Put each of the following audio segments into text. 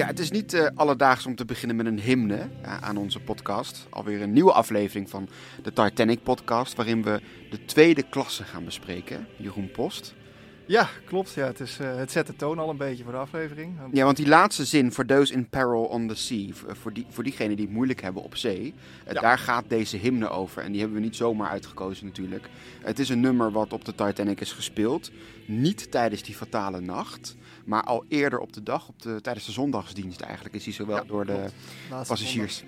Ja, het is niet uh, alledaags om te beginnen met een hymne aan onze podcast. Alweer een nieuwe aflevering van de Titanic podcast, waarin we de tweede klasse gaan bespreken. Jeroen Post. Ja, klopt. Ja, het, is, uh, het zet de toon al een beetje voor de aflevering. Ja, want die laatste zin, for those in peril on the sea, voor, die, voor diegenen die het moeilijk hebben op zee, uh, daar gaat deze hymne over. En die hebben we niet zomaar uitgekozen natuurlijk. Het is een nummer wat op de Titanic is gespeeld. Niet tijdens die fatale nacht, maar al eerder op de dag, op de, tijdens de zondagsdienst eigenlijk, is hij zowel ja, door de passagiers...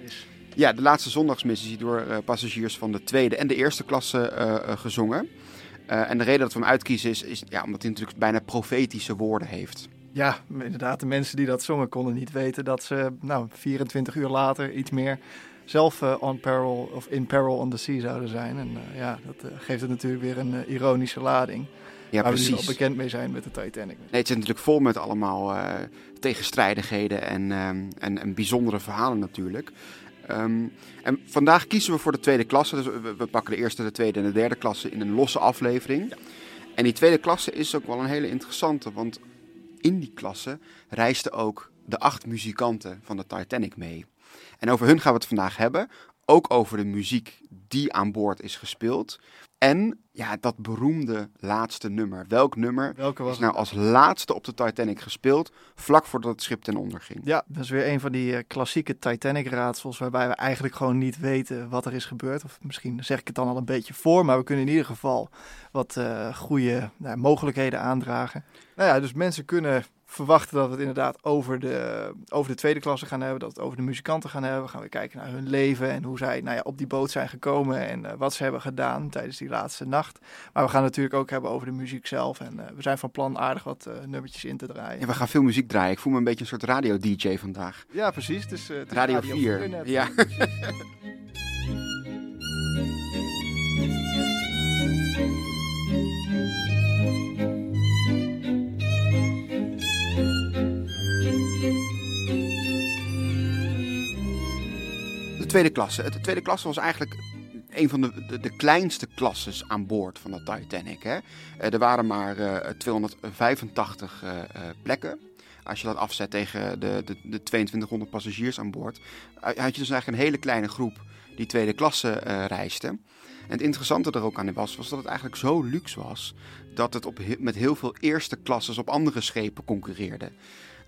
Ja, de laatste zondagsmis is hij door uh, passagiers van de tweede en de eerste klasse gezongen. Uh, en de reden dat we hem uitkiezen is, is ja, omdat hij natuurlijk bijna profetische woorden heeft. Ja, inderdaad. De mensen die dat zongen konden niet weten dat ze nou, 24 uur later iets meer zelf uh, on peril of in peril on the sea zouden zijn. En uh, ja, dat geeft het natuurlijk weer een ironische lading. Ja, waar precies. we nu al bekend mee zijn met de Titanic. Nee, het zit natuurlijk vol met allemaal tegenstrijdigheden en, ehm, en, en bijzondere verhalen natuurlijk. Um, en vandaag kiezen we voor de tweede klasse. Dus we, pakken de eerste, de tweede en de derde klasse in een losse aflevering. Ja. En die tweede klasse is ook wel een hele interessante, want in die klasse reisden ook de acht muzikanten van de Titanic mee. En over hun gaan we het vandaag hebben. Ook over de muziek die aan boord is gespeeld. En ja, dat beroemde laatste nummer. Welk nummer Welke was is nou als laatste op de Titanic gespeeld, vlak voordat het schip ten onder ging? Ja, dat is weer een van die uh, klassieke Titanic-raadsels, waarbij we eigenlijk gewoon niet weten wat er is gebeurd. Of misschien zeg ik het dan al een beetje voor, maar we kunnen in ieder geval wat uh, goede nou, mogelijkheden aandragen. Nou ja, dus mensen kunnen verwachten dat we het inderdaad over de, over de tweede klasse gaan hebben. Dat we het over de muzikanten gaan hebben. We gaan weer kijken naar hun leven en hoe zij nou ja, op die boot zijn gekomen. En uh, wat ze hebben gedaan tijdens die laatste nacht. Maar we gaan natuurlijk ook hebben over de muziek zelf. En uh, we zijn van plan aardig wat uh, nummertjes in te draaien. Ja, we gaan veel muziek draaien. Ik voel me een beetje een soort radio-dj vandaag. Ja, precies. Dus, radio, radio 4. Ja. Tweede klasse. De tweede klasse was eigenlijk een van de, de, kleinste klasses aan boord van de Titanic. Hè. Eh, er waren maar uh, 285 uh, plekken. Als je dat afzet tegen de, de, de 2200 passagiers aan boord, eh, had je dus eigenlijk een hele kleine groep die tweede klasse uh, reisde. En het interessante er ook aan was, was dat het eigenlijk zo luxe was dat het op, met heel veel eerste klasses op andere schepen concurreerde.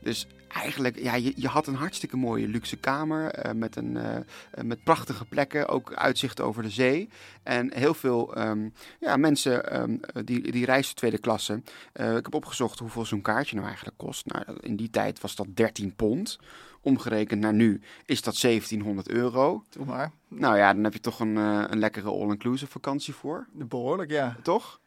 Dus eigenlijk, ja, je, je had een hartstikke mooie luxe kamer uh, met, een, uh, met prachtige plekken, ook uitzicht over de zee. En heel veel um, ja, mensen um, die, die reizen tweede klasse. Uh, ik heb opgezocht hoeveel zo'n kaartje nou eigenlijk kost. Nou, in die tijd was dat 13 pond. Omgerekend naar nu is dat 1700 euro. Doe maar. Nou ja, dan heb je toch een, een lekkere all-inclusive vakantie voor. Behoorlijk, ja. Toch?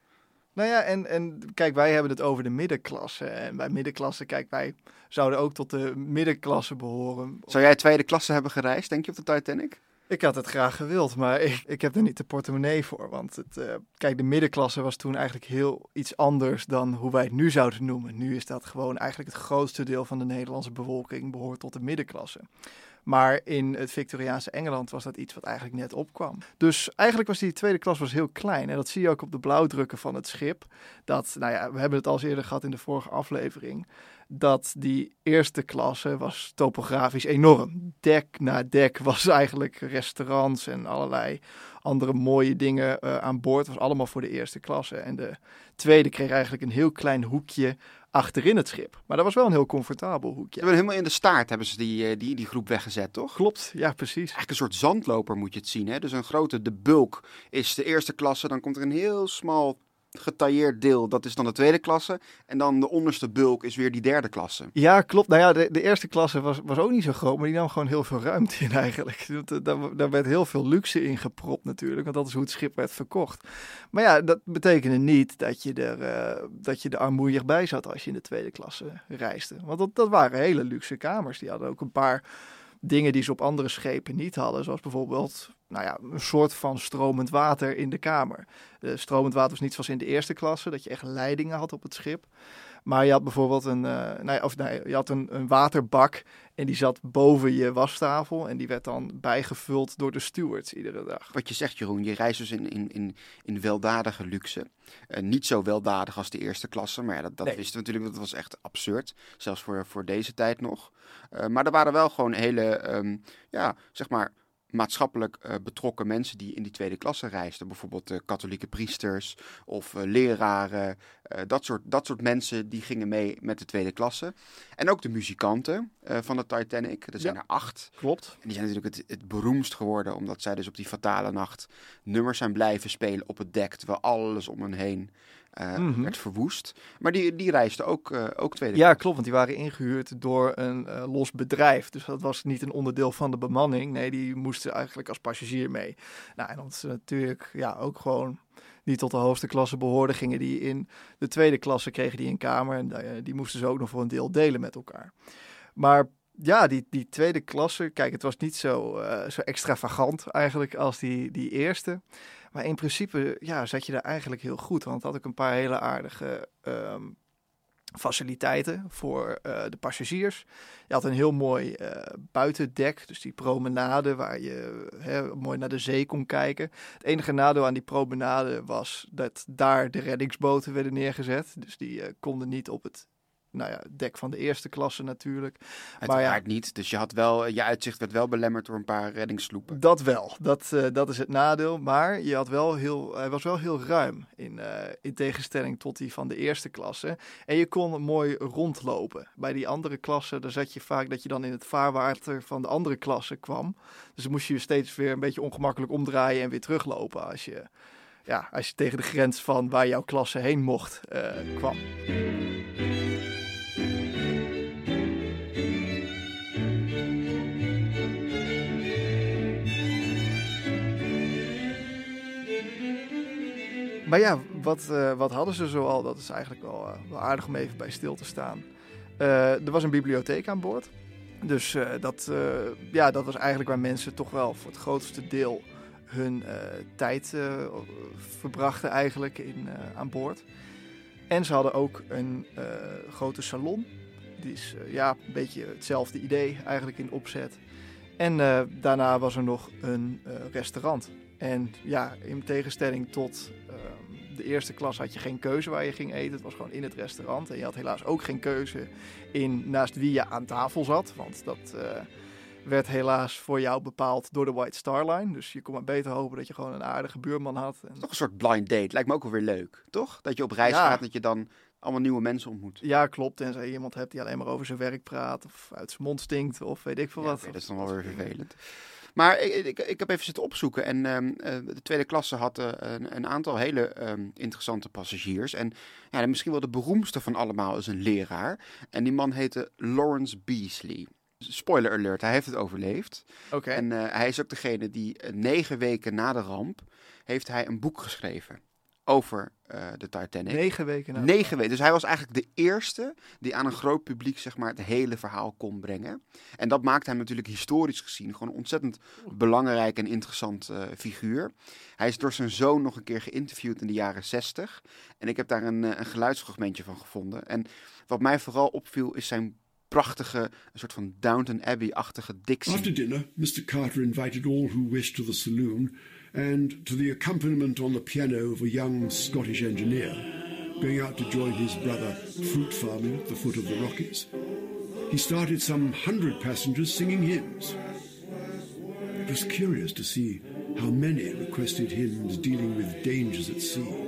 Nou ja, en, en kijk, wij hebben het over de middenklasse. En bij middenklasse, kijk, wij zouden ook tot de middenklasse behoren. Zou jij tweede klasse hebben gereisd, denk je, op de Titanic? Ik had het graag gewild, maar ik, ik heb er niet de portemonnee voor. Want het, uh, kijk, de middenklasse was toen eigenlijk heel iets anders dan hoe wij het nu zouden noemen. Nu is dat gewoon eigenlijk het grootste deel van de Nederlandse bevolking behoort tot de middenklasse. Maar in het Victoriaanse Engeland was dat iets wat eigenlijk net opkwam. Dus eigenlijk was die tweede klas was heel klein. En dat zie je ook op de blauwdrukken van het schip. Dat, nou ja, we hebben het al eens eerder gehad in de vorige aflevering. Dat die eerste klasse was topografisch enorm. Dek na dek was eigenlijk restaurants en allerlei andere mooie dingen uh, aan boord. was allemaal voor de eerste klasse. En de tweede kreeg eigenlijk een heel klein hoekje achterin het schip. Maar dat was wel een heel comfortabel hoekje. Hebben helemaal in de staart hebben ze die, eh, die, die groep weggezet, toch? Klopt, ja, precies. Eigenlijk een soort zandloper moet je het zien. Hè? Dus een grote, de bulk is de eerste klasse. Dan komt er een heel smal getailleerd deel, dat is dan de tweede klasse. En dan de onderste bulk is weer die derde klasse. Ja, klopt. Nou ja, de, de eerste klasse was, was ook niet zo groot, maar die nam gewoon heel veel ruimte in eigenlijk. Daar, daar werd heel veel luxe in gepropt natuurlijk, want dat is hoe het schip werd verkocht. Maar ja, dat betekende niet dat je er, uh, dat je er bij zat als je in de tweede klasse reisde. Want dat, dat waren hele luxe kamers. Die hadden ook een paar dingen die ze op andere schepen niet hadden. Zoals bijvoorbeeld nou ja, een soort van stromend water in de kamer. Uh, stromend water was niet zoals in de eerste klasse, dat je echt leidingen had op het schip. Maar je had bijvoorbeeld een, uh, nee, of nee, je had een, een waterbak en die zat boven je wastafel en die werd dan bijgevuld door de stewards iedere dag. Wat je zegt Jeroen, je reist dus in, in, in, in weldadige luxe. Uh, niet zo weldadig als de eerste klasse, maar ja, dat, dat nee. wisten we natuurlijk, dat was echt absurd. Zelfs voor, voor deze tijd nog. Uh, maar er waren wel gewoon hele, um, ja, zeg maar maatschappelijk uh, betrokken mensen die in die tweede klasse reisden. Bijvoorbeeld uh, katholieke priesters of uh, leraren. dat, soort, dat soort mensen die gingen mee met de tweede klasse. En ook de muzikanten van de Titanic. Er zijn ja, er acht. Klopt. En die zijn natuurlijk het, het beroemdst geworden omdat zij dus op die fatale nacht nummers zijn blijven spelen op het dek. Terwijl alles om hen heen uh, mm -hmm. werd verwoest. Maar die, die reisden ook, uh, ook tweede Ja, klopt, want die waren ingehuurd door een uh, los bedrijf. Dus dat was niet een onderdeel van de bemanning. Nee, die moesten eigenlijk als passagier mee. Nou, en omdat ze natuurlijk ja, ook gewoon die tot de hoogste klasse behoorden, gingen die in de tweede klasse, kregen die een kamer. En die moesten ze ook nog voor een deel delen met elkaar. Maar ja, die, die tweede klasse, kijk, het was niet zo, uh, zo extravagant eigenlijk als die, die eerste. Maar in principe ja, zat je daar eigenlijk heel goed. Want had ik een paar hele aardige um, faciliteiten voor uh, de passagiers. Je had een heel mooi uh, buitendek, dus die promenade waar je mooi naar de zee kon kijken. Het enige nadeel aan die promenade was dat daar de reddingsboten werden neergezet. Dus die uh, konden niet op het nou ja, dek van de eerste klasse natuurlijk. Maar ja, niet. Dus je had wel, je uitzicht werd wel belemmerd door een paar reddingssloepen. Dat wel. Dat, uh, dat is het nadeel. Maar je had wel heel, hij was wel heel ruim in, uh, in tegenstelling tot die van de eerste klasse. En je kon mooi rondlopen. Bij die andere klasse, daar zat je vaak dat je dan in het vaarwater van de andere klasse kwam. Dus dan moest je je steeds weer een beetje ongemakkelijk omdraaien en weer teruglopen als je, ja, als je tegen de grens van waar jouw klasse heen mocht uh, kwam. Maar ja, wat, uh, wat hadden ze zoal? Dat is eigenlijk wel, uh, wel, aardig om even bij stil te staan. Uh, er was een bibliotheek aan boord. Dus dat, ja, dat was eigenlijk waar mensen toch wel voor het grootste deel hun tijd verbrachten eigenlijk in, aan boord. En ze hadden ook een grote salon. Die is ja, een beetje hetzelfde idee eigenlijk in opzet. En daarna was er nog een restaurant. En ja, in tegenstelling tot de eerste klas had je geen keuze waar je ging eten. Het was gewoon in het restaurant. En je had helaas ook geen keuze in naast wie je aan tafel zat. Want dat uh, werd helaas voor jou bepaald door de White Star Line. Dus je kon maar beter hopen dat je gewoon een aardige buurman had. En... Toch een soort blind date. Lijkt me ook wel weer leuk, toch? Dat je op reis ja. gaat, dat je dan allemaal nieuwe mensen ontmoet. Ja, klopt. Tenzij je iemand hebt die alleen maar over zijn werk praat. Of uit zijn mond stinkt. Of weet ik veel ja, wat. Dat is dan wel weer vervelend. Maar ik, ik, ik, heb even zitten opzoeken en um, de tweede klasse had uh, een, een, aantal hele um, interessante passagiers. En ja, misschien wel de beroemdste van allemaal is een leraar. En die man heette Lawrence Beasley. Spoiler alert, hij heeft het overleefd. Okay. En uh, hij is ook degene die uh, negen weken na de ramp heeft hij een boek geschreven over uh, de Titanic. Negen weken na. Negen weken. Dus hij was eigenlijk de eerste die aan een groot publiek zeg maar, het hele verhaal kon brengen. En dat maakt hem natuurlijk historisch gezien gewoon een ontzettend belangrijk en interessant uh, figuur. Hij is door zijn zoon nog een keer geïnterviewd in de jaren zestig. En ik heb daar een, een geluidsfragmentje van gevonden. En wat mij vooral opviel is zijn prachtige, een soort van Downton Abbey-achtige dictie. After dinner, Mr. Carter invited all who wished to the saloon and to the accompaniment on the piano of a young Scottish engineer going out to join his brother fruit farming at the foot of the Rockies. He started some hundred passengers singing hymns. It was curious to see how many requested hymns dealing with dangers at sea.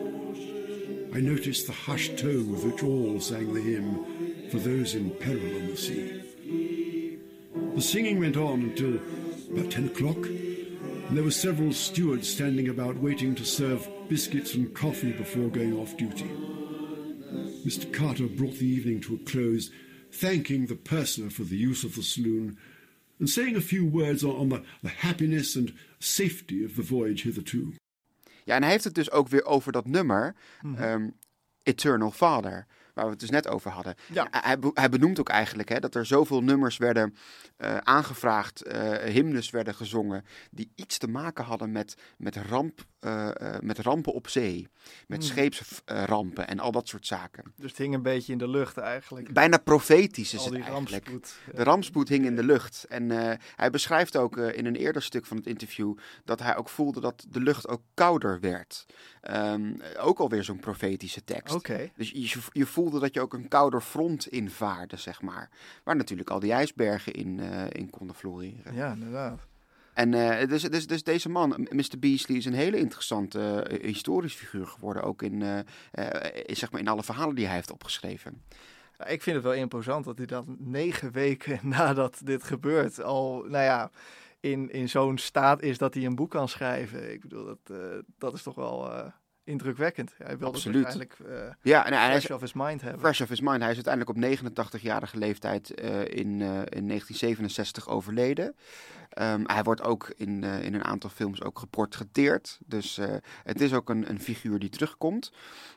I noticed the hushed tone with which all sang the hymn for those in peril on the sea. The singing went on until about 10 o'clock, and there were several stewards standing about waiting to serve biscuits and coffee before going off duty. Mr. Carter brought the evening to a close, thanking the purser for the use of the saloon and saying a few words on the, the happiness and safety of the voyage hitherto. Ja, en hij heeft het dus ook weer over dat nummer, mm -hmm. um, Eternal Father. Waar we het dus net over hadden. Ja. Hij, hij, benoemt ook eigenlijk hè, dat er zoveel nummers werden uh, aangevraagd, uh, hymnes werden gezongen, die iets te maken hadden met, met ramp eh, eh, met rampen op zee. Met Hmm. scheepsrampen en al dat soort zaken. Dus het hing een beetje in de lucht eigenlijk. Bijna profetisch is Al het eigenlijk. rampspoed. De rampspoed hing in de lucht. En eh, hij beschrijft ook eh, in een eerder stuk van het interview dat hij ook voelde dat de lucht ook kouder werd. Ehm, ook alweer zo'n profetische tekst. Dus je, je voelde dat je ook een kouder front invaarde, zeg maar. Waar natuurlijk al die ijsbergen in, eh, in konden floreren. Ja, inderdaad. En dus, dus, dus deze man, Mr. Beasley, is een hele interessante eh, historisch figuur geworden. Ook in, eh, eh, zeg maar in alle verhalen die hij heeft opgeschreven. Ik vind het wel imposant dat hij dan negen weken nadat dit gebeurt al, nou ja, in, in zo'n staat is dat hij een boek kan schrijven. Ik bedoel, dat, dat is toch wel indrukwekkend. Hij wilde Absoluut. waarschijnlijk eh Ja, en hij is of his mind hebben. fresh of his mind. Hij is uiteindelijk op 89-jarige leeftijd eh, in, eh, in 1967 overleden. Ehm, hij wordt ook in, eh, in een aantal films ook geportretteerd. Dus eh, het is ook een, een figuur die terugkomt.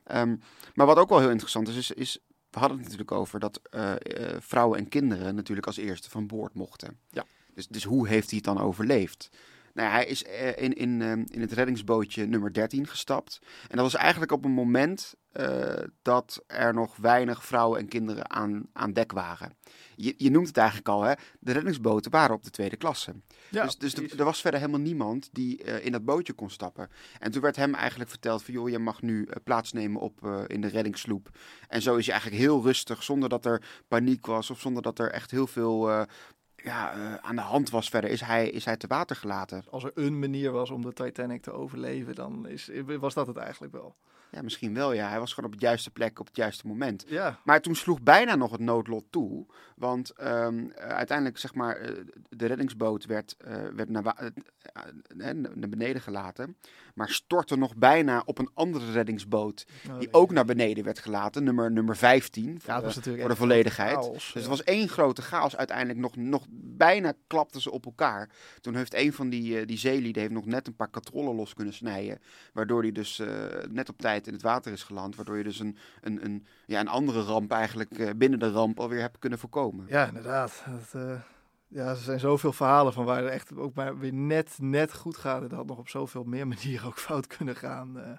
Ehm, maar wat ook wel heel interessant is, is, is we hadden het natuurlijk over dat eh, eh, vrouwen en kinderen natuurlijk als eerste van boord mochten. Ja. Dus, dus hoe heeft hij het dan overleefd? Nou, ja, hij is eh, in, in, ehm, in het reddingsbootje nummer 13 gestapt. En dat was eigenlijk op een moment eh, dat er nog weinig vrouwen en kinderen aan, aan dek waren. Je, je noemt het eigenlijk al, hè? de reddingsboten waren op de tweede klasse. Ja, dus dus er, was verder helemaal niemand die eh, in dat bootje kon stappen. En toen werd hem eigenlijk verteld van, joh, je mag nu plaatsnemen op, in de reddingssloep. En zo is hij eigenlijk heel rustig, zonder dat er paniek was of zonder dat er echt heel veel ja, eh, aan de hand was verder, is hij, is hij te water gelaten. Als er een manier was om de Titanic te overleven, dan is, was dat het eigenlijk wel. Ja, misschien wel, ja. Hij was gewoon op het juiste plek op het juiste moment. Ja, Maar toen sloeg bijna nog het noodlot toe. Want ehm, eh, uiteindelijk, zeg maar, eh, de reddingsboot werd, eh, werd naar, naar beneden gelaten. Maar stortte nog bijna op een andere reddingsboot. Nou, Die ook naar beneden werd gelaten. Nummer, nummer 15. ja, Voor, de, was natuurlijk voor de volledigheid. chaos, Dus ja. het was één grote chaos. Uiteindelijk nog, nog bijna klapten ze op elkaar. Toen heeft een van die, die zeelieden heeft nog net een paar katrollen los kunnen snijden. Waardoor hij dus net op tijd in het water is geland. Waardoor je dus een, een, een, ja, een andere ramp eigenlijk eh, binnen de ramp alweer hebt kunnen voorkomen. Ja, inderdaad. Eh, ja, er zijn zoveel verhalen van waar het echt ook maar weer net, net goed gaat. En dat had nog op zoveel meer manieren ook fout kunnen gaan. eh.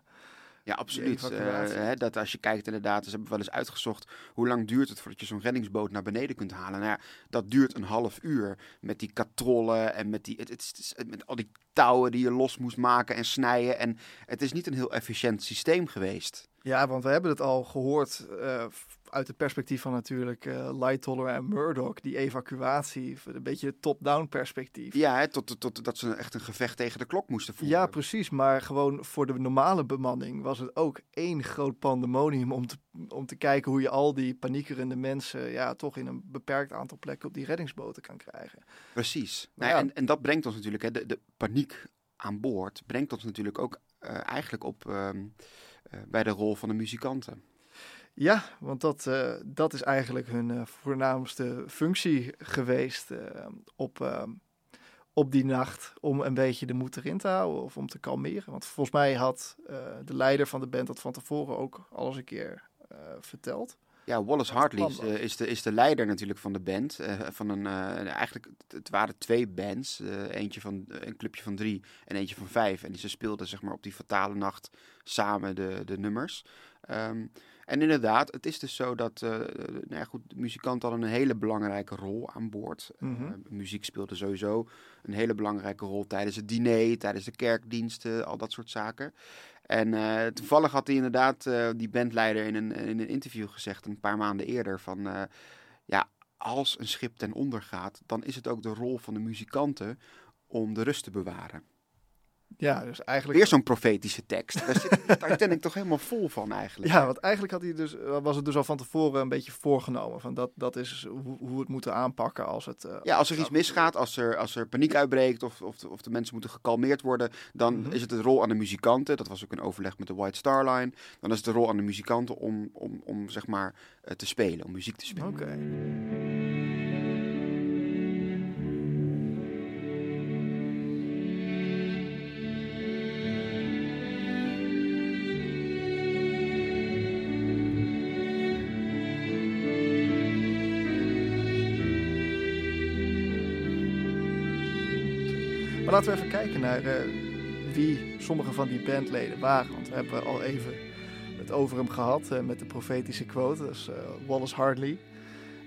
Ja, absoluut. Eh, hè, dat als je kijkt inderdaad, ze hebben wel eens uitgezocht hoe lang duurt het voordat je zo'n reddingsboot naar beneden kunt halen. Nou ja, dat duurt een half uur met die katrollen en met, die, het, het, met al die touwen die je los moest maken en snijden. En het is niet een heel efficiënt systeem geweest. Ja, want we hebben het al gehoord eh, uit het perspectief van natuurlijk eh Lightoller en Murdoch. Die evacuatie, een beetje het top-down perspectief. Ja, hè, tot, tot dat ze echt een gevecht tegen de klok moesten voeren. Ja, precies. Maar gewoon voor de normale bemanning was het ook één groot pandemonium om te, om te kijken hoe je al die paniekerende mensen ja, toch in een beperkt aantal plekken op die reddingsboten kan krijgen. Precies. Nou ja, en, en dat brengt ons natuurlijk, hè, de, de paniek aan boord brengt ons natuurlijk ook eh, eigenlijk op ehm, eh, bij de rol van de muzikanten. Ja, want dat, eh, dat is eigenlijk hun eh, voornaamste functie geweest eh, op, op die nacht. Om een beetje de moed erin te houden of om te kalmeren. Want volgens mij had de leider van de band dat van tevoren ook al eens een keer verteld. Ja, Wallace Hartley is, is, de, is de leider natuurlijk van de band. van een, eigenlijk, het- waren twee bands. eentje van een clubje van drie en eentje van vijf. En ze speelden zeg maar op die fatale nacht samen de, de nummers. Ehm, en inderdaad, het is dus zo dat eh, nou ja, goed, de muzikanten hadden een hele belangrijke rol aan boord. Mhm. Eh, muziek speelde sowieso een hele belangrijke rol tijdens het diner, tijdens de kerkdiensten, al dat soort zaken. En eh, toevallig had hij inderdaad, die bandleider, in een, in een interview gezegd, een paar maanden eerder, van ja, als een schip ten onder gaat, dan is het ook de rol van de muzikanten om de rust te bewaren. Ja, dus eigenlijk. Weer zo'n profetische tekst. Daar zit Titanic toch helemaal vol van eigenlijk. Ja, want eigenlijk had hij dus, was het dus al van tevoren een beetje voorgenomen. Van dat, dat is hoe, hoe we het moeten aanpakken als het. eh, Ja, als er iets misgaat, als er, als er paniek uitbreekt of, of, de, of de mensen moeten gekalmeerd worden, dan Mhm. is het de rol aan de muzikanten. Dat was ook een overleg met de White Star Line. Dan is het de rol aan de muzikanten om, om, om zeg maar eh, te spelen, om muziek te spelen. Oké. Kijken naar eh, wie sommige van die bandleden waren. Want we hebben al even het over hem gehad uh, met de profetische quote. Dat is uh, Wallace Hartley.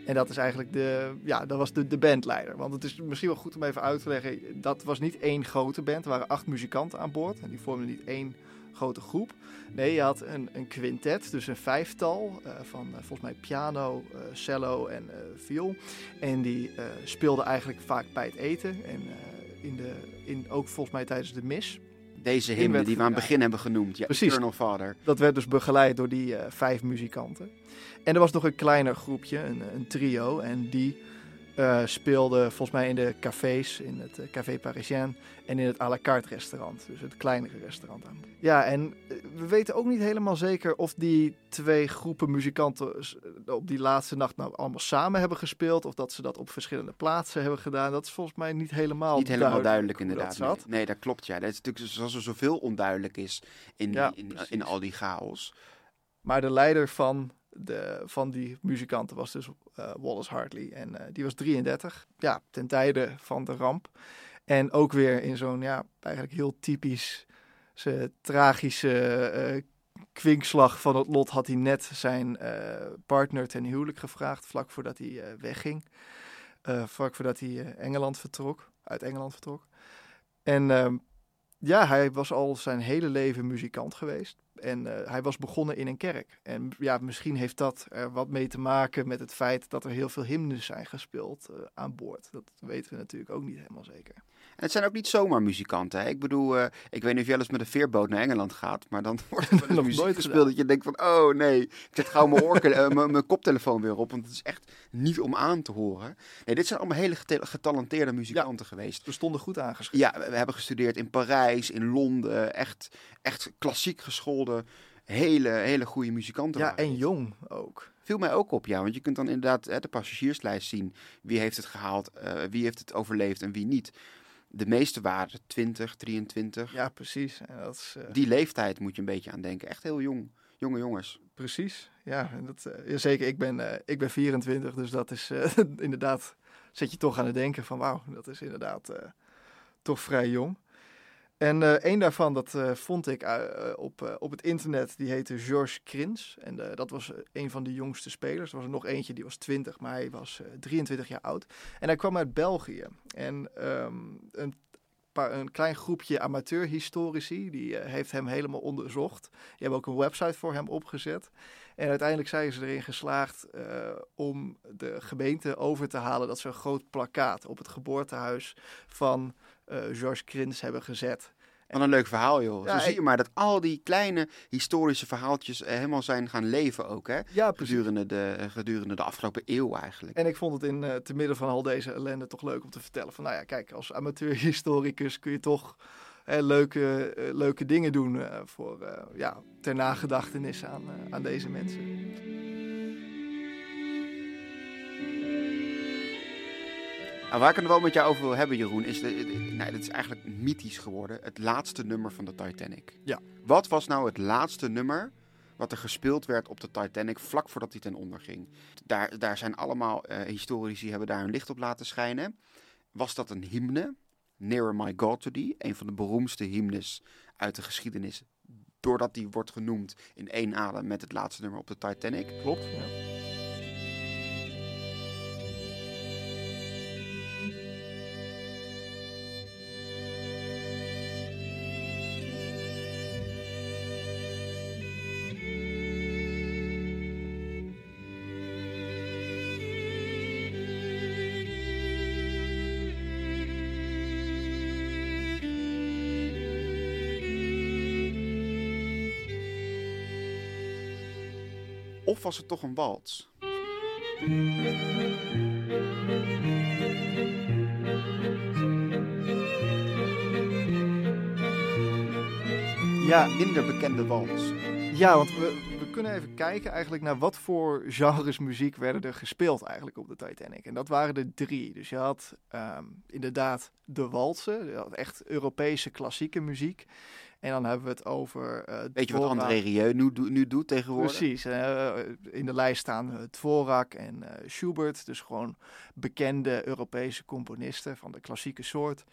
En dat is eigenlijk de, ja, dat was de, de bandleider. Want het is misschien wel goed om even uit te leggen. Dat was niet één grote band. Er waren acht muzikanten aan boord. En die vormden niet één grote groep. Nee, je had een, een quintet, dus een vijftal van volgens mij piano, cello en viool. En die speelden eigenlijk vaak bij het eten en in de, in, ook volgens mij tijdens de mis. Deze hymne die we aan het begin hebben genoemd, ja, Precies. Eternal Father. Dat werd dus begeleid door die vijf muzikanten. En er was nog een kleiner groepje, een, een trio, en die uh, speelde volgens mij in de cafés, in het uh, Café Parisien en in het à la carte restaurant, dus het kleinere restaurant. Aan. Ja, en uh, we weten ook niet helemaal zeker of die twee groepen muzikanten op die laatste nacht nou allemaal samen hebben gespeeld, of dat ze dat op verschillende plaatsen hebben gedaan. Dat is volgens mij niet helemaal Niet helemaal duidelijk, duidelijk inderdaad. Nee. nee, dat klopt ja. Dat is natuurlijk zoals er zoveel onduidelijk is in, Ja, die, in, in al die chaos. Maar de leider van, de, van die muzikanten was dus eh, Wallace Hartley. En eh, die was 33, ja, ten tijde van de ramp. En ook weer in zo'n, ja, eigenlijk heel typisch, tragische eh, kwinkslag van het lot had hij net zijn partner ten huwelijk gevraagd, vlak voordat hij wegging. Vlak voordat hij Engeland vertrok, uit Engeland vertrok. En ehm, ja, hij was al zijn hele leven muzikant geweest. En eh, hij was begonnen in een kerk. En ja, misschien heeft dat er wat mee te maken met het feit dat er heel veel hymnes zijn gespeeld eh, aan boord. Dat weten we natuurlijk ook niet helemaal zeker. En het zijn ook niet zomaar muzikanten. Hè? Ik bedoel, eh, ik weet niet of jij wel eens met een veerboot naar Engeland gaat, maar dan wordt er Nog muziek nooit gespeeld gedaan. dat je denkt van, oh nee, ik zet gauw mijn, mijn, koptelefoon weer op, want het is echt niet om aan te horen. Nee, dit zijn allemaal hele geta- getalenteerde muzikanten geweest. We stonden goed aangeschreven. Ja, we hebben gestudeerd in Parijs, in Londen, echt, echt klassiek geschoolde, hele, hele goede muzikanten. Ja, waren en jong ook. Viel mij ook op, ja. Want je kunt dan inderdaad hè, de passagierslijst zien. Wie heeft het gehaald, eh, wie heeft het overleefd en wie niet. De meeste waren 20, 23. Ja, precies. En dat is, eh, Die leeftijd moet je een beetje aan denken. Echt heel jong. Jonge jongens. Precies. Ja, en dat, eh, zeker. Ik ben, ik ben 24, dus dat is inderdaad. Zet je toch aan het denken van wauw, dat is inderdaad toch vrij jong. En eh een daarvan, dat eh, vond ik eh, op, op het internet, die heette Georges Krins. En dat was een van de jongste spelers. Er was er nog eentje, die was 20, maar hij was eh, 23 jaar oud. En hij kwam uit België. En ehm, een, paar, een klein groepje amateurhistorici, die heeft hem helemaal onderzocht. Die hebben ook een website voor hem opgezet. En uiteindelijk zijn ze erin geslaagd om de gemeente over te halen dat ze een groot plakkaat op het geboortehuis van eh Georges Krins hebben gezet. Wat een leuk verhaal, joh. Ja, Zo zie je maar dat al die kleine historische verhaaltjes eh, helemaal zijn gaan leven ook, hè? Ja. Gedurende de, gedurende de afgelopen eeuw eigenlijk. En ik vond het in eh, te midden van al deze ellende toch leuk om te vertellen van, nou ja, kijk, als amateurhistoricus kun je toch eh, leuke, leuke dingen doen voor, ja, ter nagedachtenis aan, aan deze mensen. Nou, waar ik het wel met jou over wil hebben, Jeroen, is, de, de- nou, dit is eigenlijk mythisch geworden. Het laatste nummer van de Titanic. Ja. Wat was nou het laatste nummer wat er gespeeld werd op de Titanic vlak voordat hij ten onder ging? Daar, daar zijn allemaal eh, historici hebben daar hun licht op laten schijnen. Was dat een hymne? Nearer My God to Thee, een van de beroemdste hymnes uit de geschiedenis. Doordat die wordt genoemd in één adem met het laatste nummer op de Titanic. Klopt, ja. Of was het toch een wals? Ja, Minder bekende wals. Ja, want we, we kunnen even kijken eigenlijk naar wat voor genres muziek werden er gespeeld eigenlijk op de Titanic. En dat waren er drie. Dus je had ehm, inderdaad de walsen, je had echt Europese klassieke muziek. En dan hebben we het over... eh Weet je wat. André Rieu nu, nu doet tegenwoordig? Precies. eh, in de lijst staan eh, Dvorak en eh, Schubert. Dus gewoon bekende Europese componisten van de klassieke soort.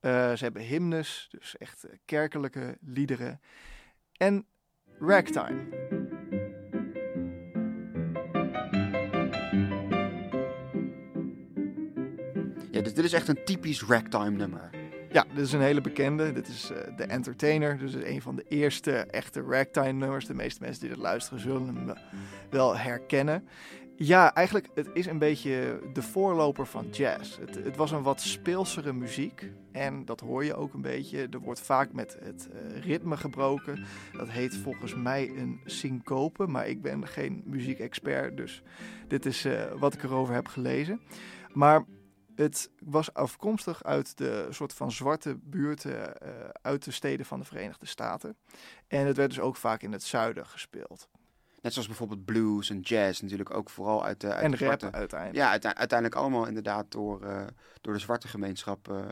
ze hebben hymnes, dus echt kerkelijke liederen. En ragtime. Dit is echt een typisch ragtime nummer. Ja, dit is een hele bekende. Dit is uh, The Entertainer. Dus een van de eerste echte ragtime nummers. De meeste mensen die dat luisteren zullen hem wel herkennen. Ja, eigenlijk, het is een beetje de voorloper van jazz. Het, het, was een wat speelsere muziek. En dat hoor je ook een beetje. Er wordt vaak met het uh, ritme gebroken. Dat heet volgens mij een syncope. Maar ik ben geen muziekexpert. Dus dit is wat ik erover heb gelezen. Maar het was afkomstig uit de soort van zwarte buurten uh, uit de steden van de Verenigde Staten. En het werd dus ook vaak in het zuiden gespeeld. Net zoals bijvoorbeeld blues en jazz natuurlijk ook vooral uit de, uit en de rap zwarte... uiteindelijk. Ja, uiteindelijk allemaal inderdaad door, uh, door de zwarte gemeenschap uh,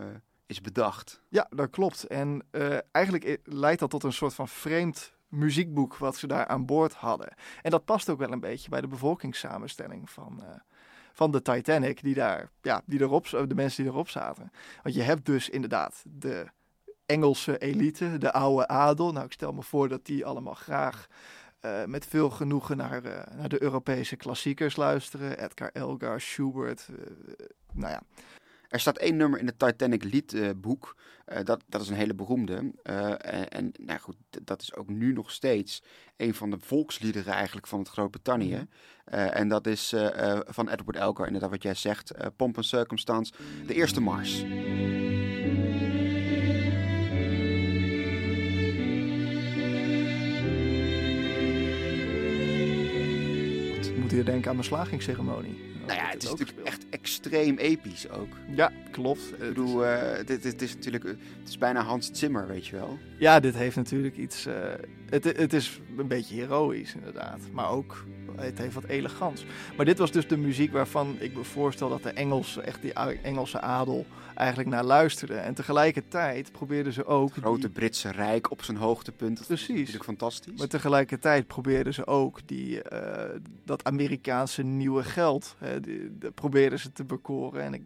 is bedacht. Ja, dat klopt. En uh, eigenlijk leidt dat tot een soort van vreemd muziekboek wat ze daar aan boord hadden. En dat past ook wel een beetje bij de bevolkingssamenstelling van, van de Titanic, die daar, ja, die erop, de mensen die erop zaten. Want je hebt dus inderdaad de Engelse elite, de oude adel. Nou, ik stel me voor dat die allemaal graag uh, met veel genoegen naar, uh, naar de Europese klassiekers luisteren. Edgar Elgar, Schubert, uh, nou ja. Er staat één nummer in het Titanic liedboek. dat, dat is een hele beroemde. en, en nou goed, dat is ook nu nog steeds een van de volksliederen eigenlijk van het Groot-Brittannië. Mm. en dat is van Edward Elgar, inderdaad wat jij zegt. Pomp en Circumstance, de eerste mars. moet hier denken aan mijn slagingsceremonie. Nou ja, het is natuurlijk echt extreem episch ook. Ja, klopt. Ik bedoel, uh, dit, dit, is natuurlijk, het is bijna Hans Zimmer, weet je wel. Ja, dit heeft natuurlijk iets, uh, het, het is een beetje heroïs inderdaad, maar ook, het heeft wat elegants. Maar dit was dus de muziek waarvan ik me voorstel dat de Engelse, echt die Engelse adel eigenlijk naar luisterde. En tegelijkertijd probeerden ze ook... Het grote die... Britse Rijk op zijn hoogtepunt. Dat Precies. natuurlijk fantastisch. Maar tegelijkertijd probeerden ze ook die, uh, dat Amerikaanse nieuwe geld, hè, die, die probeerden ze te bekoren. En ik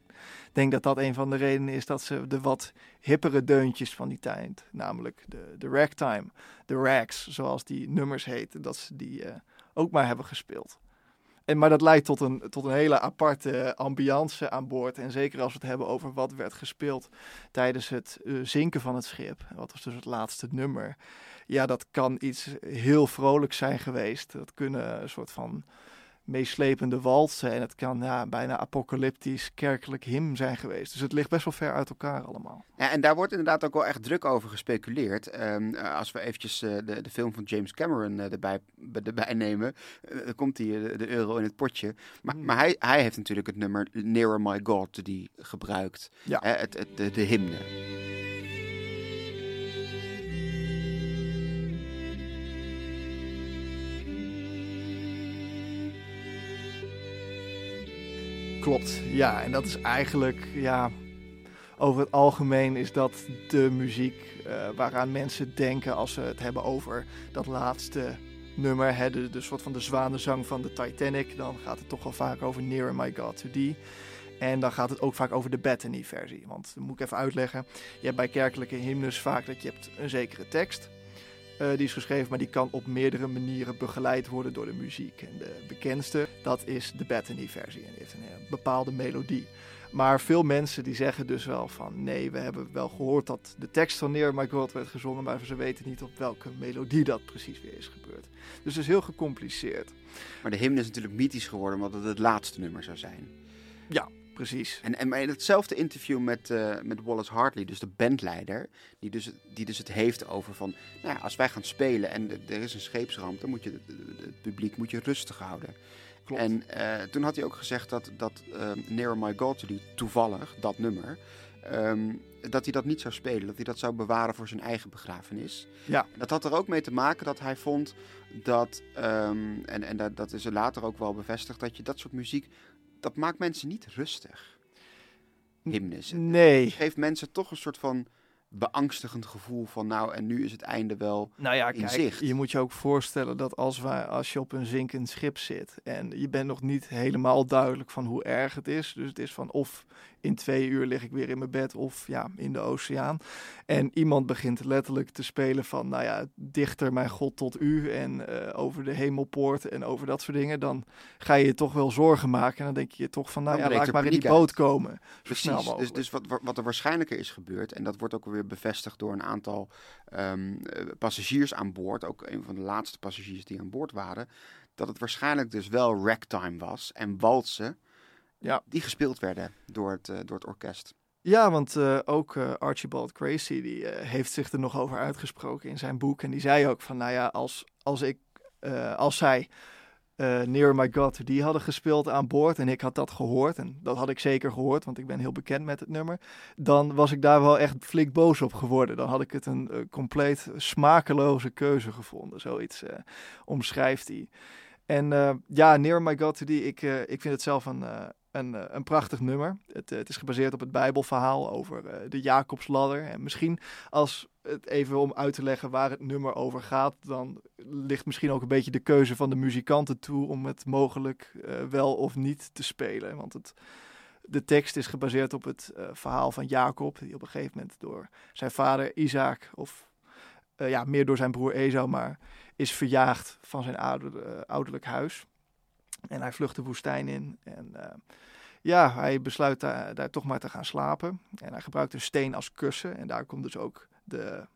denk dat dat een van de redenen is dat ze de wat hippere deuntjes van die tijd, namelijk de, de ragtime, de rags, zoals die nummers heten, dat ze die uh, ook maar hebben gespeeld. En, maar dat leidt tot een, tot een hele aparte ambiance aan boord. En zeker als we het hebben over wat werd gespeeld tijdens het uh, zinken van het schip. Wat was dus het laatste nummer. Ja, dat kan iets heel vrolijks zijn geweest. Dat kunnen een soort van meeslepende walsen. En het kan ja, bijna apocalyptisch kerkelijk hymn zijn geweest. Dus het ligt best wel ver uit elkaar allemaal. Ja, en daar wordt inderdaad ook wel echt druk over gespeculeerd. Um, als we eventjes uh, de, de film van James Cameron uh, erbij, erbij nemen, uh, dan komt hij de euro in het potje. Maar, mm. maar hij, hij heeft natuurlijk het nummer Nearer My God die gebruikt. Ja. het, het, de, de hymne. Klopt, ja. En dat is eigenlijk, ja, over het algemeen is dat de muziek uh, waaraan mensen denken als ze het hebben over dat laatste nummer. Hè, de, de soort van de zwanenzang van de Titanic. Dan gaat het toch wel vaak over Nearer My God to Thee. En dan gaat het ook vaak over de Bethany-versie. Want dat moet ik even uitleggen. Je hebt bij kerkelijke hymnes vaak dat je hebt een zekere tekst. Uh, die is geschreven, maar die kan op meerdere manieren begeleid worden door de muziek. En de bekendste, dat is de Bethany-versie. En die heeft een uh, bepaalde melodie. Maar veel mensen die zeggen dus wel van... nee, we hebben wel gehoord dat de tekst van Near My God werd gezongen... maar ze weten niet op welke melodie dat precies weer is gebeurd. Dus het is heel gecompliceerd. Maar de hymne is natuurlijk mythisch geworden... omdat het het laatste nummer zou zijn. Ja, precies. En, en in hetzelfde interview met, uh, met Wallace Hartley, dus de bandleider, die dus, die dus het heeft over van, nou ja, als wij gaan spelen en er is een scheepsramp, dan moet je het publiek moet je rustig houden. Klopt. En uh, toen had hij ook gezegd dat, dat uh, Near My God, die toevallig, dat nummer, um, dat hij dat niet zou spelen, dat hij dat zou bewaren voor zijn eigen begrafenis. Ja. Dat had er ook mee te maken dat hij vond dat, um, en, en dat, dat is er later ook wel bevestigd, dat je dat soort muziek dat maakt mensen niet rustig. Hymnes. Nee. Het geeft mensen toch een soort van beangstigend gevoel van nou en nu is het einde wel nou ja, in kijk, zicht. Je moet je ook voorstellen dat als, wij, als je op een zinkend schip zit en je bent nog niet helemaal duidelijk van hoe erg het is. Dus het is van of in twee uur lig ik weer in mijn bed of ja, in de oceaan. En iemand begint letterlijk te spelen van, nou ja, dichter mijn God tot u en uh, over de hemelpoort en over dat soort dingen. Dan ga je je toch wel zorgen maken. En dan denk je je toch van, nou ja, laat maar in die boot komen. Precies, dus, dus wat, wat er waarschijnlijker is gebeurd, en dat wordt ook weer bevestigd door een aantal um, passagiers aan boord, ook een van de laatste passagiers die aan boord waren, dat het waarschijnlijk dus wel ragtime was en walsen ja. die gespeeld werden door het, uh, door het orkest. Ja, want uh, ook uh, Archibald Gracie die heeft zich er nog over uitgesproken in zijn boek. En die zei ook van, nou ja, als, als ik, als zij Near My God, die hadden gespeeld aan boord en ik had dat gehoord, en dat had ik zeker gehoord, want ik ben heel bekend met het nummer, dan was ik daar wel echt flink boos op geworden. Dan had ik het een compleet smakeloze keuze gevonden. Zoiets omschrijft hij. En ja, Near My God to Thee, ik, ik vind het zelf een, een, een prachtig nummer. Het, het, is gebaseerd op het Bijbelverhaal over de Jacobsladder. En misschien als het even om uit te leggen waar het nummer over gaat, dan ligt misschien ook een beetje de keuze van de muzikanten toe om het mogelijk wel of niet te spelen. Want het, de tekst is gebaseerd op het verhaal van Jacob, die op een gegeven moment door zijn vader Isaac, of ja, meer door zijn broer Esau, maar is verjaagd van zijn ouder, ouderlijk huis. En hij vlucht de woestijn in. En uh, ja, hij besluit daar, toch maar te gaan slapen. En hij gebruikt een steen als kussen. En daar komt dus ook de,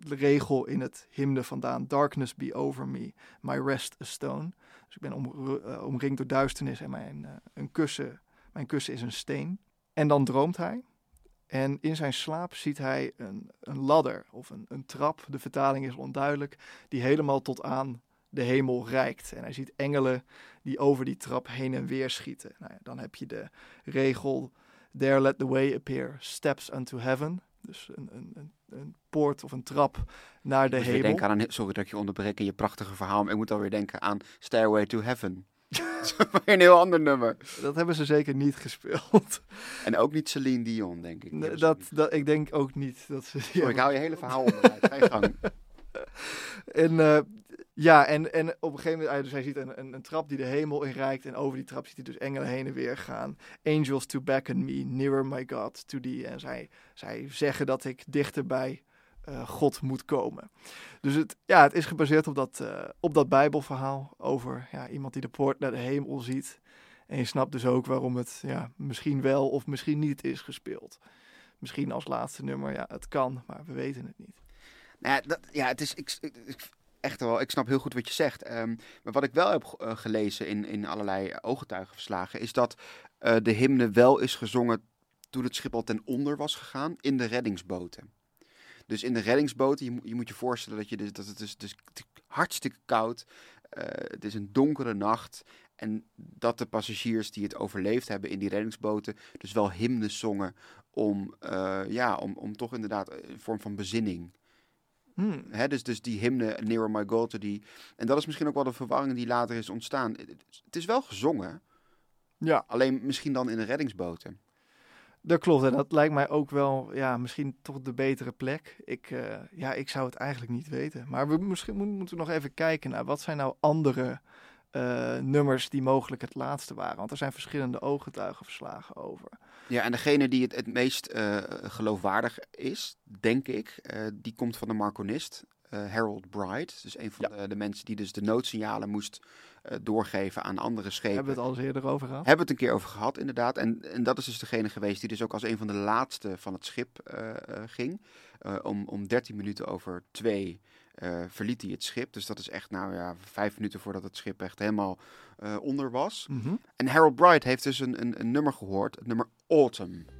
de regel in het hymne vandaan. Darkness be over me, my rest a stone. Dus ik ben om, omringd door duisternis en mijn, een kussen, mijn kussen is een steen. En dan droomt hij. En in zijn slaap ziet hij een, een ladder of een, een trap, de vertaling is onduidelijk, die helemaal tot aan de hemel reikt. En hij ziet engelen die over die trap heen en weer schieten. Nou ja, dan heb je de regel, there let the way appear, steps unto heaven. Dus een, een, een, poort of een trap naar de ik hemel. Denk aan een, sorry dat ik je onderbreek in je prachtige verhaal, maar ik moet alweer denken aan Stairway to Heaven. een heel ander nummer. Dat hebben ze zeker niet gespeeld. En ook niet Celine Dion, denk ik. Nee, dat, dat, ik denk ook niet dat ze... Sorry, ik hou je hele verhaal onderuit. Ga je gang. En uh, ja, en, en op een gegeven moment, dus hij ziet een, een, een, trap die de hemel inreikt. En over die trap ziet hij dus engelen heen en weer gaan. Angels to beckon me, nearer my God to thee. En zij, zij zeggen dat ik dichterbij uh, God moet komen. Dus het, ja, het is gebaseerd op dat, uh, op dat Bijbelverhaal over ja, iemand die de poort naar de hemel ziet. En je snapt dus ook waarom het ja, misschien wel of misschien niet is gespeeld. Misschien als laatste nummer, ja, het kan, maar we weten het niet. Nou ja, het is, ik, echt wel, ik snap heel goed wat je zegt. Um, maar wat ik wel heb uh, gelezen in, in allerlei ooggetuigenverslagen, is dat uh, de hymne wel is gezongen toen het schip al ten onder was gegaan in de reddingsboten. Dus in de reddingsboten, je, je moet je voorstellen dat, je dus, dat het is dus hartstikke koud. Uh, het is een donkere nacht. En dat de passagiers die het overleefd hebben in die reddingsboten dus wel hymnes zongen om, ja, om, om toch inderdaad een vorm van bezinning. Hmm. Dus, dus die hymne Nearer My God, die, en dat is misschien ook wel de verwarring die later is ontstaan. Het is wel gezongen, ja. alleen misschien dan in de reddingsboten. Dat klopt, en dat lijkt mij ook wel, ja, misschien toch de betere plek. Ik, uh, ja, ik zou het eigenlijk niet weten. Maar we misschien moeten we nog even kijken naar wat zijn nou andere uh, nummers die mogelijk het laatste waren. Want er zijn verschillende ooggetuigenverslagen over. Ja, en degene die het, het meest uh, geloofwaardig is, denk ik, die komt van de Marconist. Harold Bright, dus een van ja. de, de, mensen die dus de noodsignalen moest doorgeven aan andere schepen. Hebben we het al eens eerder over gehad? Hebben we het een keer over gehad, inderdaad. En, en dat is dus degene geweest die dus ook als een van de laatste van het schip ging. om, om 13 minuten over twee verliet hij het schip. Dus dat is echt, nou ja, vijf minuten voordat het schip echt helemaal onder was. Mm -hmm. En Harold Bright heeft dus een, een, een nummer gehoord, het nummer Autumn.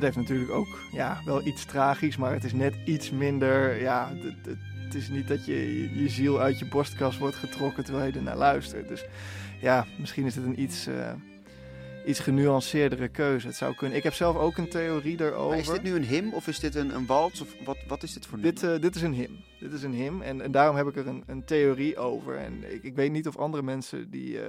Dit heeft natuurlijk ook ja, wel iets tragisch, maar het is net iets minder. Ja, het, is niet dat je je ziel uit je borstkas wordt getrokken terwijl je er naar luistert. Dus ja, misschien is het een iets, uh, iets genuanceerdere keuze. Het zou kunnen. Ik heb zelf ook een theorie daarover. Maar is dit nu een hymn of is dit een, een wals? Of wat, wat is dit voor Dit, uh, dit is een hymn. Dit is een hymn. En, en daarom heb ik er een, een theorie over. En ik, ik weet niet of andere mensen die, uh,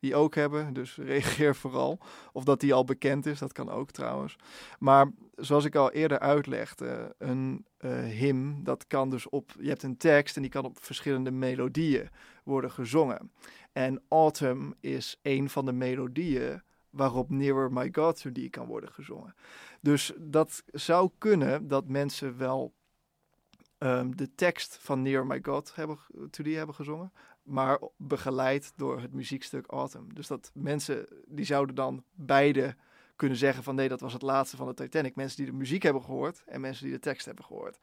die ook hebben. Dus reageer vooral. Of dat die al bekend is. Dat kan ook trouwens. Maar zoals ik al eerder uitlegde, een uh, hymn, dat kan dus op. Je hebt een tekst en die kan op verschillende melodieën worden gezongen. En Autumn is een van de melodieën waarop Nearer My God to Thee kan worden gezongen. Dus dat zou kunnen dat mensen wel um, de tekst van Nearer My God hebben, to Thee hebben gezongen, maar begeleid door het muziekstuk Autumn. Dus dat mensen, die zouden dan beide kunnen zeggen van nee, dat was het laatste van de Titanic. Mensen die de muziek hebben gehoord en mensen die de tekst hebben gehoord.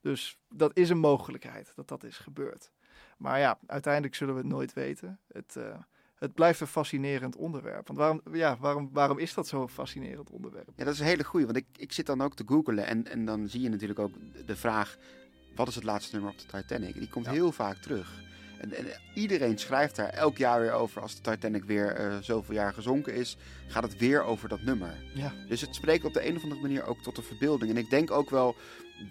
Dus dat is een mogelijkheid dat dat is gebeurd. Maar ja, uiteindelijk zullen we het nooit weten. Het, uh, het blijft een fascinerend onderwerp. Want waarom, ja, waarom, waarom is dat zo'n fascinerend onderwerp? Ja, dat is een hele goeie. Want ik, ik zit dan ook te googlen en, en dan zie je natuurlijk ook de vraag... wat is het laatste nummer op de Titanic? Die komt ja. heel vaak terug. En, en, iedereen schrijft daar elk jaar weer over. Als de Titanic weer uh, zoveel jaar gezonken is, gaat het weer over dat nummer. Ja. Dus het spreekt op de een of andere manier ook tot de verbeelding. En ik denk ook wel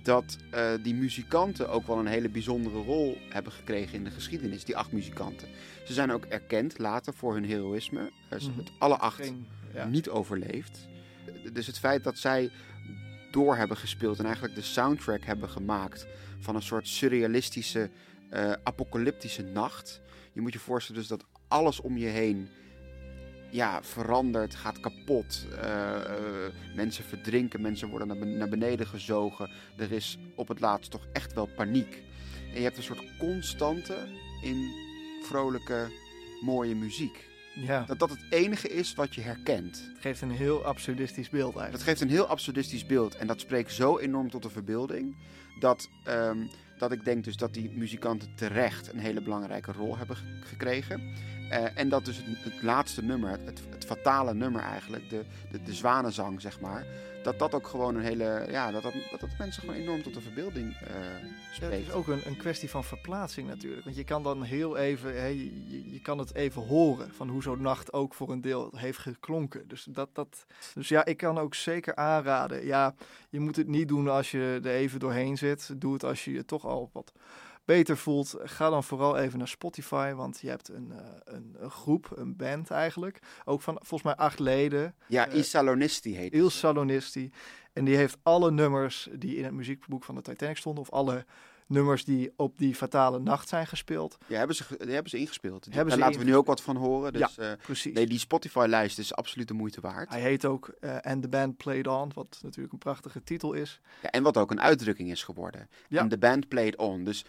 dat uh, die muzikanten ook wel een hele bijzondere rol hebben gekregen in de geschiedenis. Die acht muzikanten. Ze zijn ook erkend later voor hun heroïsme. Uh, ze hebben het alle acht Geen, ja. niet overleefd. Dus het feit dat zij door hebben gespeeld en eigenlijk de soundtrack hebben gemaakt van een soort surrealistische uh, apocalyptische nacht. Je moet je voorstellen dus dat alles om je heen ja, verandert, gaat kapot. Uh, uh, mensen verdrinken, mensen worden naar, beneden gezogen. Er is op het laatst toch echt wel paniek. En je hebt een soort constante in vrolijke, mooie muziek. Ja. Dat dat het enige is wat je herkent. Het geeft een heel absurdistisch beeld eigenlijk. Dat geeft een heel absurdistisch beeld. En dat spreekt zo enorm tot de verbeelding. Dat, um, dat ik denk dus dat die muzikanten terecht een hele belangrijke rol hebben gekregen. Uh, en dat dus het, het laatste nummer, het, het, fatale nummer eigenlijk, de, de, de zwanenzang zeg maar, dat dat ook gewoon een hele, ja, dat dat, dat, dat mensen gewoon enorm tot de verbeelding uh, spreekt. Ja, het is ook een, een kwestie van verplaatsing natuurlijk, want je kan dan heel even, hè, je, je kan het even horen van hoe zo'n nacht ook voor een deel heeft geklonken. Dus, dat, dat, dus ja, ik kan ook zeker aanraden, ja, je moet het niet doen als je er even doorheen zit, doe het als je je toch al wat beter voelt, ga dan vooral even naar Spotify. Want je hebt een, uh, een, een, groep, een band eigenlijk. Ook van volgens mij acht leden. Ja, Il Salonisti heet Il Salonisti. En die heeft alle nummers die in het muziekboek van de Titanic stonden. Of alle nummers die op die fatale nacht zijn gespeeld. Ja, hebben ze, die hebben ze ingespeeld. Hebben Daar ze laten we nu ook wat van horen. Dus, ja, uh, precies. Nee, die Spotify-lijst is absoluut de moeite waard. Hij heet ook uh, And the Band Played On, wat natuurlijk een prachtige titel is. Ja, en wat ook een uitdrukking is geworden. Ja. And the Band Played On. Dus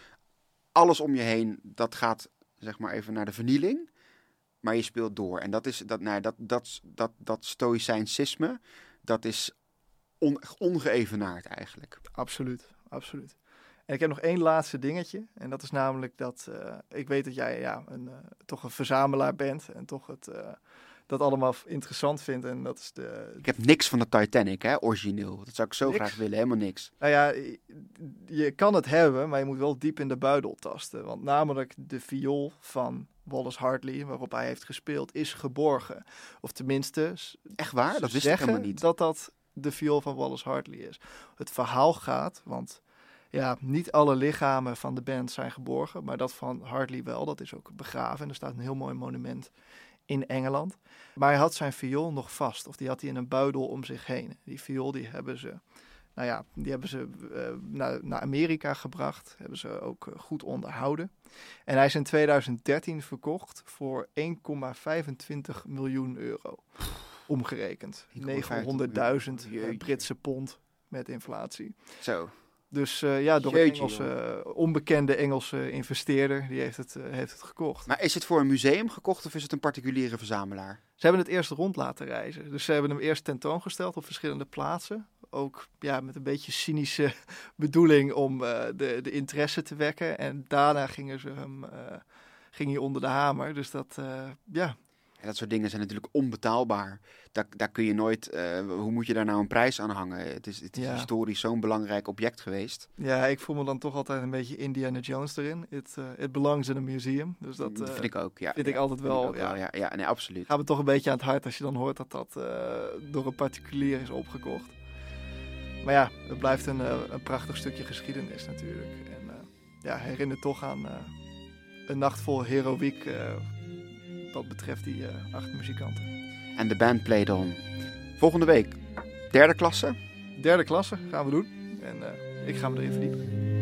alles om je heen, dat gaat zeg maar even naar de vernieling. Maar je speelt door. En dat is dat, nou, dat, dat, dat, dat stoïcijnsisme, dat is on, ongeëvenaard eigenlijk. Absoluut, absoluut. En ik heb nog één laatste dingetje. En dat is namelijk dat uh, ik weet dat jij ja, een, uh, toch een verzamelaar bent. En toch het, uh, dat allemaal interessant vindt. En dat is de... Ik heb niks van de Titanic, hè, origineel. Dat zou ik zo Niks? graag willen, helemaal niks. Nou ja, je kan het hebben, maar je moet wel diep in de buidel tasten. Want namelijk de viool van Wallace Hartley, waarop hij heeft gespeeld, is geborgen. Of tenminste, Echt waar? Dat wist ik zeggen helemaal niet. dat dat de viool van Wallace Hartley is. Het verhaal gaat, want ja, niet alle lichamen van de band zijn geborgen, maar dat van Hartley wel. Dat is ook begraven en er staat een heel mooi monument in Engeland. Maar hij had zijn viool nog vast, of die had hij in een buidel om zich heen. Die viool die hebben ze, nou ja, die hebben ze uh, naar, naar Amerika gebracht, hebben ze ook uh, goed onderhouden. En hij is in 2013 verkocht voor 1,25 miljoen euro. Omgerekend. 900.000 Jeetje. Britse pond met inflatie. Zo. Dus uh, ja, door een Jeetje, Engelse, uh, onbekende Engelse investeerder, die heeft het, uh, heeft het gekocht. Maar is het voor een museum gekocht of is het een particuliere verzamelaar? Ze hebben het eerst rond laten reizen. Dus ze hebben hem eerst tentoongesteld op verschillende plaatsen. Ook ja, met een beetje cynische bedoeling om de, de interesse te wekken. En daarna gingen ze hem, ging hij onder de hamer. Dus dat, ja. En dat soort dingen zijn natuurlijk onbetaalbaar. Daar, daar kun je nooit, eh, hoe moet je daar nou een prijs aan hangen? Het is, het is Ja. historisch zo'n belangrijk object geweest. Ja, ik voel me dan toch altijd een beetje Indiana Jones erin. It, eh, it belongs in a museum. Dus dat Dat eh, vind ik ook, ja. vind ik altijd vind wel, ja. ja, ja, nee, absoluut. gaat me toch een beetje aan het hart als je dan hoort dat dat eh, door een particulier is opgekocht. Maar ja, het blijft een, eh, een prachtig stukje geschiedenis natuurlijk. En eh, ja, herinner toch aan eh, een nacht vol heroïek eh, wat betreft die eh, acht muzikanten. En de band played on. Volgende week, derde klasse. Derde klasse gaan we doen. En eh, ik ga me erin verdiepen.